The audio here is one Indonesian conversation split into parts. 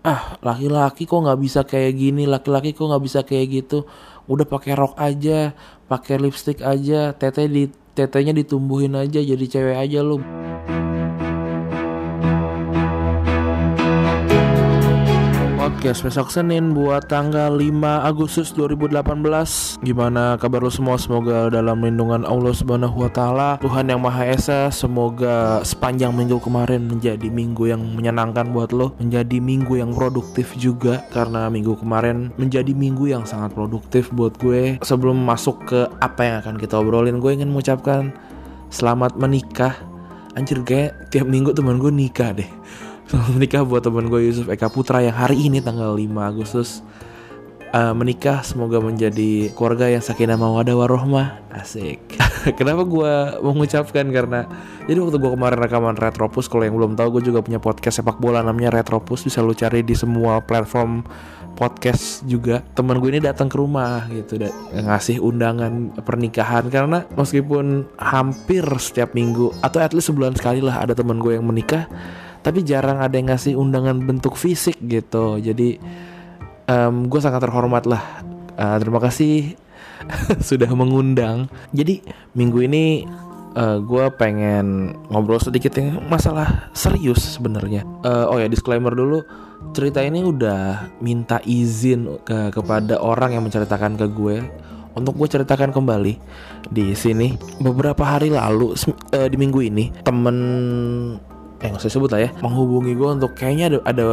ah laki-laki kok nggak bisa kayak gini? Laki-laki kok nggak bisa kayak gitu? Udah pakai rok aja pakai lipstick aja tete di tetenya ditumbuhin aja jadi cewek aja lu Podcast besok Senin buat tanggal 5 Agustus 2018 Gimana kabar lu semua? Semoga dalam lindungan Allah Subhanahu wa taala Tuhan yang Maha Esa Semoga sepanjang minggu kemarin menjadi minggu yang menyenangkan buat lo Menjadi minggu yang produktif juga Karena minggu kemarin menjadi minggu yang sangat produktif buat gue. Sebelum masuk ke apa yang akan kita obrolin Gue ingin mengucapkan selamat menikah. Anjir kayak tiap minggu teman gue nikah deh Selamat menikah buat teman gue Yusuf Eka Putra yang hari ini tanggal 5 Agustus. Uh, menikah semoga menjadi keluarga yang sakinah mawadah warohmah. Asik. Kenapa gue mengucapkan? Karena jadi waktu gue kemarin rekaman Retropus kalau yang belum tahu gue juga punya podcast sepak bola namanya Retropus. Bisa lu cari di semua platform podcast juga. Teman gue ini datang ke rumah gitu. Dan ngasih undangan pernikahan. Karena meskipun hampir setiap minggu atau at least sebulan sekali lah ada teman gue yang menikah tapi jarang ada yang ngasih undangan bentuk fisik gitu. Jadi um, gue sangat terhormat lah. Uh, terima kasih sudah mengundang. Jadi minggu ini uh, gue pengen ngobrol sedikit yang masalah serius sebenarnya. Uh, oh ya disclaimer dulu. Cerita ini udah minta izin ke kepada orang yang menceritakan ke gue untuk gue ceritakan kembali di sini. Beberapa hari lalu uh, di minggu ini temen eh nggak usah sebut lah ya menghubungi gue untuk kayaknya ada ada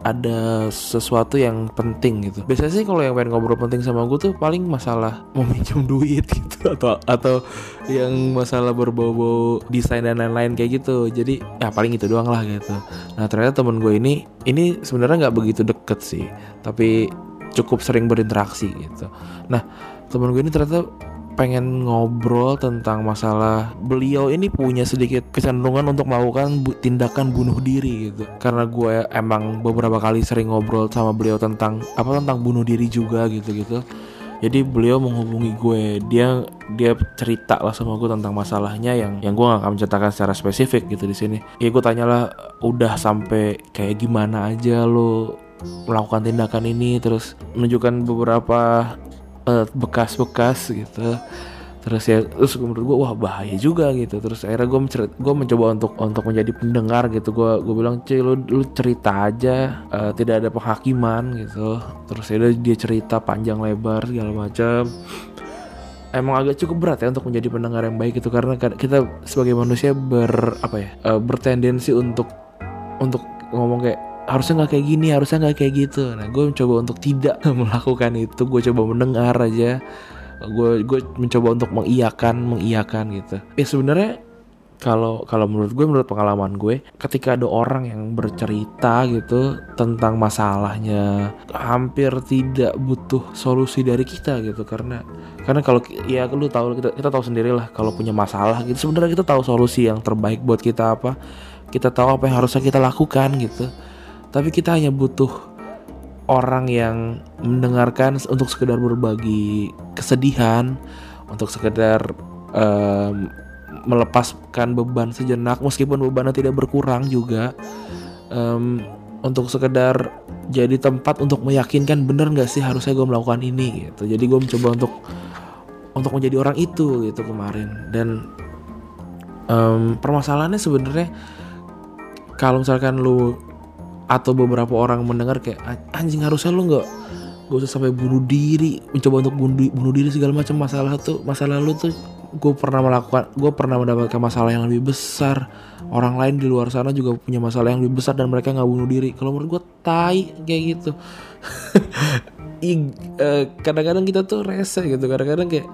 ada sesuatu yang penting gitu. Biasanya sih kalau yang pengen ngobrol penting sama gue tuh paling masalah mau minjem duit gitu atau atau yang masalah berbau-bau desain dan lain-lain kayak gitu. Jadi ya paling itu doang lah gitu. Nah ternyata temen gue ini ini sebenarnya nggak begitu deket sih, tapi cukup sering berinteraksi gitu. Nah temen gue ini ternyata pengen ngobrol tentang masalah beliau ini punya sedikit kecenderungan untuk melakukan bu tindakan bunuh diri gitu. Karena gue emang beberapa kali sering ngobrol sama beliau tentang apa tentang bunuh diri juga gitu gitu. Jadi beliau menghubungi gue. Dia dia cerita lah sama gue tentang masalahnya yang yang gue gak akan menceritakan secara spesifik gitu di sini. Ya gue tanyalah udah sampai kayak gimana aja lo melakukan tindakan ini? Terus menunjukkan beberapa bekas-bekas gitu. Terus ya terus menurut gue wah bahaya juga gitu. Terus akhirnya gue gue mencoba untuk untuk menjadi pendengar gitu. Gue gue bilang cuy lu, lu cerita aja uh, tidak ada penghakiman gitu. Terus ya dia cerita panjang lebar segala macam. Emang agak cukup berat ya untuk menjadi pendengar yang baik itu karena kita sebagai manusia ber apa ya uh, bertendensi untuk untuk ngomong kayak harusnya nggak kayak gini harusnya nggak kayak gitu. Nah gue mencoba untuk tidak melakukan itu. Gue coba mendengar aja. Gue gue mencoba untuk mengiyakan mengiyakan gitu. Ya sebenarnya kalau kalau menurut gue menurut pengalaman gue ketika ada orang yang bercerita gitu tentang masalahnya hampir tidak butuh solusi dari kita gitu. Karena karena kalau ya lu tahu kita kita tahu sendiri lah kalau punya masalah gitu. Sebenarnya kita tahu solusi yang terbaik buat kita apa. Kita tahu apa yang harusnya kita lakukan gitu tapi kita hanya butuh orang yang mendengarkan untuk sekedar berbagi kesedihan untuk sekedar um, melepaskan beban sejenak meskipun bebannya tidak berkurang juga um, untuk sekedar jadi tempat untuk meyakinkan bener nggak sih harusnya gue melakukan ini? Gitu. Jadi gue mencoba untuk untuk menjadi orang itu gitu kemarin. Dan um, permasalahannya sebenarnya kalau misalkan lu atau beberapa orang mendengar kayak anjing harusnya lu nggak gak usah sampai bunuh diri mencoba untuk bunuh, bunuh diri segala macam masalah tuh masalah lu tuh. Gue pernah melakukan gue pernah mendapatkan masalah yang lebih besar. Orang lain di luar sana juga punya masalah yang lebih besar dan mereka nggak bunuh diri. Kalau menurut gue tai kayak gitu. Eh, kadang-kadang kita tuh rese gitu. Kadang-kadang kayak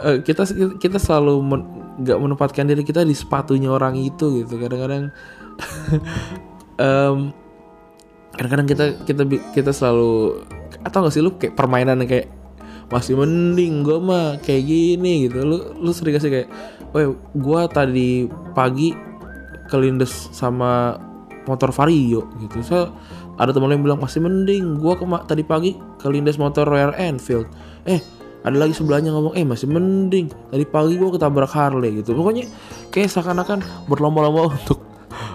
uh, kita kita selalu men, menempatkan diri kita di sepatunya orang itu gitu. Kadang-kadang um, kadang-kadang kita kita kita selalu atau gak sih lu kayak permainan kayak masih mending gue mah kayak gini gitu. Lu lu sering gak sih kayak weh gue tadi pagi kelindes sama motor vario gitu. So ada teman yang bilang masih mending gue ke tadi pagi kelindes motor Royal Enfield. Eh ada lagi sebelahnya ngomong eh masih mending tadi pagi gue ketabrak Harley gitu. Pokoknya kayak seakan-akan berlomba-lomba untuk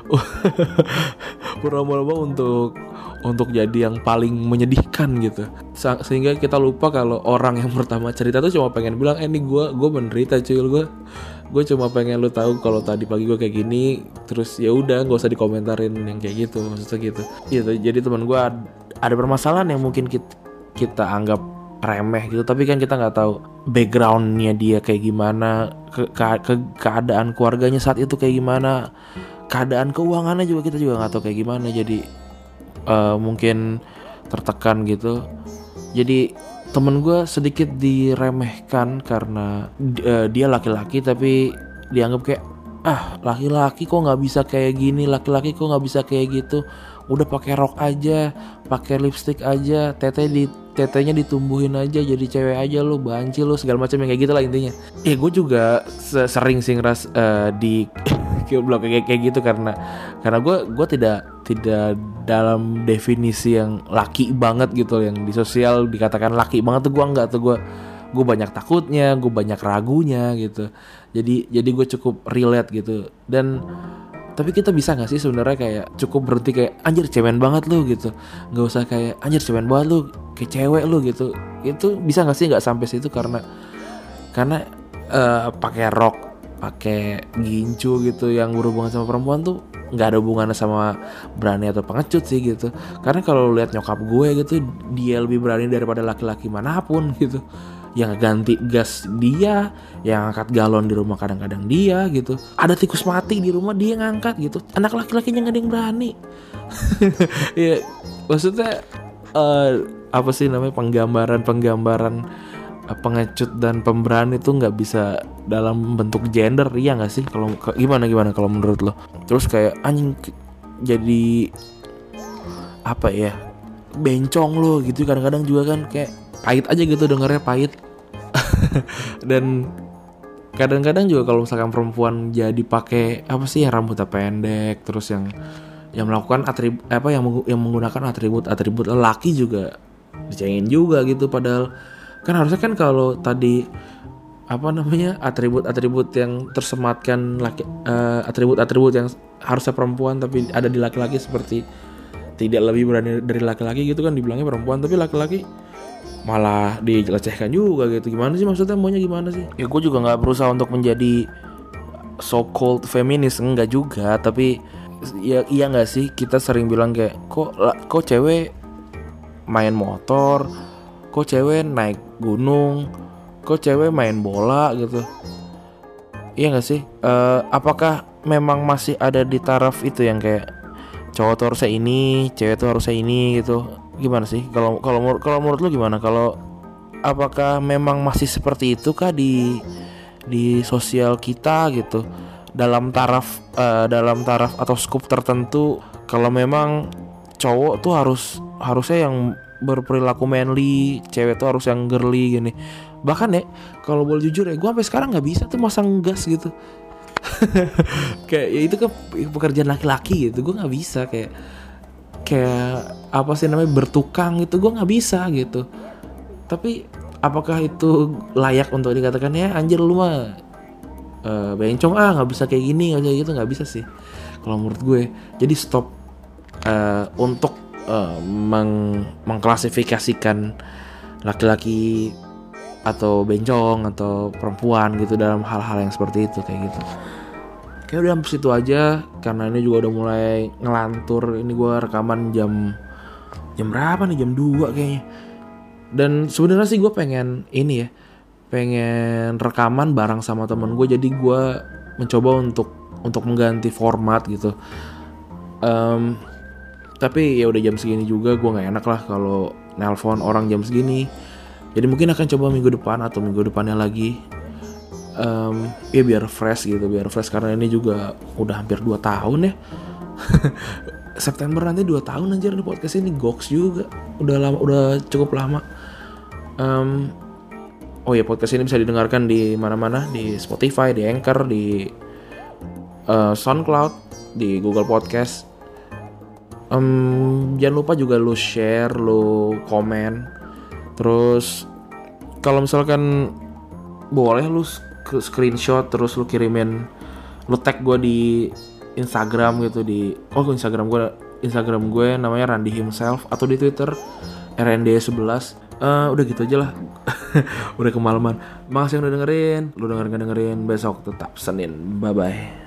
berlomba-lomba untuk untuk jadi yang paling menyedihkan gitu. Sehingga kita lupa kalau orang yang pertama cerita tuh cuma pengen bilang eh ini gue gue menderita cuy. Gue gue cuma pengen lu tahu kalau tadi pagi gue kayak gini terus ya udah gak usah dikomentarin yang kayak gitu maksudnya gitu. Gitu jadi teman gue ada permasalahan yang mungkin kita, kita anggap remeh gitu tapi kan kita nggak tahu backgroundnya dia kayak gimana ke, ke, ke keadaan keluarganya saat itu kayak gimana keadaan keuangannya juga kita juga nggak tahu kayak gimana. Jadi uh, mungkin tertekan gitu. Jadi temen gue sedikit diremehkan karena uh, dia laki-laki tapi dianggap kayak ah laki-laki kok nggak bisa kayak gini laki-laki kok nggak bisa kayak gitu. Udah pakai rok aja pakai lipstick aja tete di tetenya ditumbuhin aja jadi cewek aja lo banci lo segala macam yang kayak gitu lah intinya. Eh gue juga sering sih ngeras uh, di blog kayak kayak gitu karena karena gue gue tidak tidak dalam definisi yang laki banget gitu yang di sosial dikatakan laki banget tuh gue nggak tuh gue gue banyak takutnya gue banyak ragunya gitu. Jadi jadi gue cukup relate gitu. Dan tapi kita bisa gak sih sebenarnya kayak cukup berhenti kayak anjir cemen banget lu gitu. Nggak usah kayak anjir cemen banget lu kayak cewek lu gitu. Itu bisa gak sih nggak sampai situ karena karena uh, pakai rok pakai gincu gitu yang berhubungan sama perempuan tuh nggak ada hubungannya sama berani atau pengecut sih gitu. Karena kalau lihat nyokap gue gitu dia lebih berani daripada laki-laki mana pun gitu. Yang ganti gas dia yang angkat galon di rumah kadang-kadang dia gitu. Ada tikus mati di rumah dia ngangkat gitu. Anak laki-lakinya nggak ada yang berani. Ya maksudnya uh, apa sih namanya penggambaran penggambaran uh, pengecut dan pemberani itu nggak bisa dalam bentuk gender iya nggak sih? Kalau gimana gimana kalau menurut lo? Terus kayak anjing jadi apa ya bencong lo gitu. Kadang-kadang juga kan kayak pahit aja gitu dengernya pahit. Dan kadang-kadang juga kalau misalkan perempuan jadi pakai apa sih yang rambutnya pendek terus yang yang melakukan atribut apa yang yang menggunakan atribut atribut laki juga dicengin juga gitu. Padahal kan harusnya kan kalau tadi apa namanya atribut-atribut yang tersematkan laki uh, atribut-atribut yang harusnya perempuan tapi ada di laki-laki seperti tidak lebih berani dari laki-laki gitu kan dibilangnya perempuan. Tapi laki-laki malah dilecehkan juga gitu. Gimana sih maksudnya? Maunya gimana sih? Ya gue juga nggak berusaha untuk menjadi so called feminis enggak juga. Tapi ya iya nggak sih? Kita sering bilang kayak kok kok cewek main motor? Kok cewek naik gunung kok cewek main bola gitu. Iya nggak sih? Uh, apakah memang masih ada di taraf itu yang kayak cowok tuh harusnya ini cewek tuh harusnya ini gitu? Gimana sih? Kalau kalau kalau menurut lu gimana? Kalau apakah memang masih seperti itu kah di di sosial kita gitu? Dalam taraf uh, dalam taraf atau skup tertentu kalau memang cowok tuh harus harusnya yang berperilaku manly cewek tuh harus yang girly gini. Bahkan ya kalau boleh jujur ya gue sampai sekarang nggak bisa tuh masang gas gitu. Kayak ya itu kan pekerjaan laki-laki gitu gue nggak bisa. Kayak kayak apa sih namanya bertukang gitu gue nggak bisa gitu. Tapi apakah itu layak untuk dikatakan ya anjir lu mah uh, bencong ah nggak bisa kayak gini nggak gitu nggak bisa sih. Kalau menurut gue jadi stop uh, untuk uh, meng mengklasifikasikan laki-laki atau bencong atau perempuan gitu dalam hal-hal yang seperti itu kayak gitu. Kayak udah sampai situ aja karena ini juga udah mulai ngelantur. Ini gue rekaman jam jam berapa nih? Jam 2 kayaknya. Dan sebenarnya sih gue pengen ini ya pengen rekaman bareng sama temen gue jadi gue mencoba untuk untuk mengganti format gitu. Um, tapi ya udah jam segini juga gue nggak enak lah kalau nelpon orang jam segini. Jadi mungkin akan coba minggu depan atau minggu depannya lagi. Um, ya biar fresh gitu biar fresh. Karena ini juga udah hampir 2 tahun ya. September nanti 2 tahun anjir nih podcast ini. Goks juga. Udah lama udah cukup lama. Um, oh ya podcast ini bisa didengarkan di mana-mana. Di Spotify di Anchor di uh, SoundCloud di Google Podcast um, jangan lupa juga lu share lu komen. Terus kalau misalkan boleh lu screenshot terus lu kirimin lu tag gue di Instagram gitu di oh Instagram gue Instagram gue namanya Randy himself atau di Twitter RND11 uh, udah gitu aja lah. Udah kemalaman. Makasih udah dengerin. Lu denger dengerin besok tetap Senin. Bye bye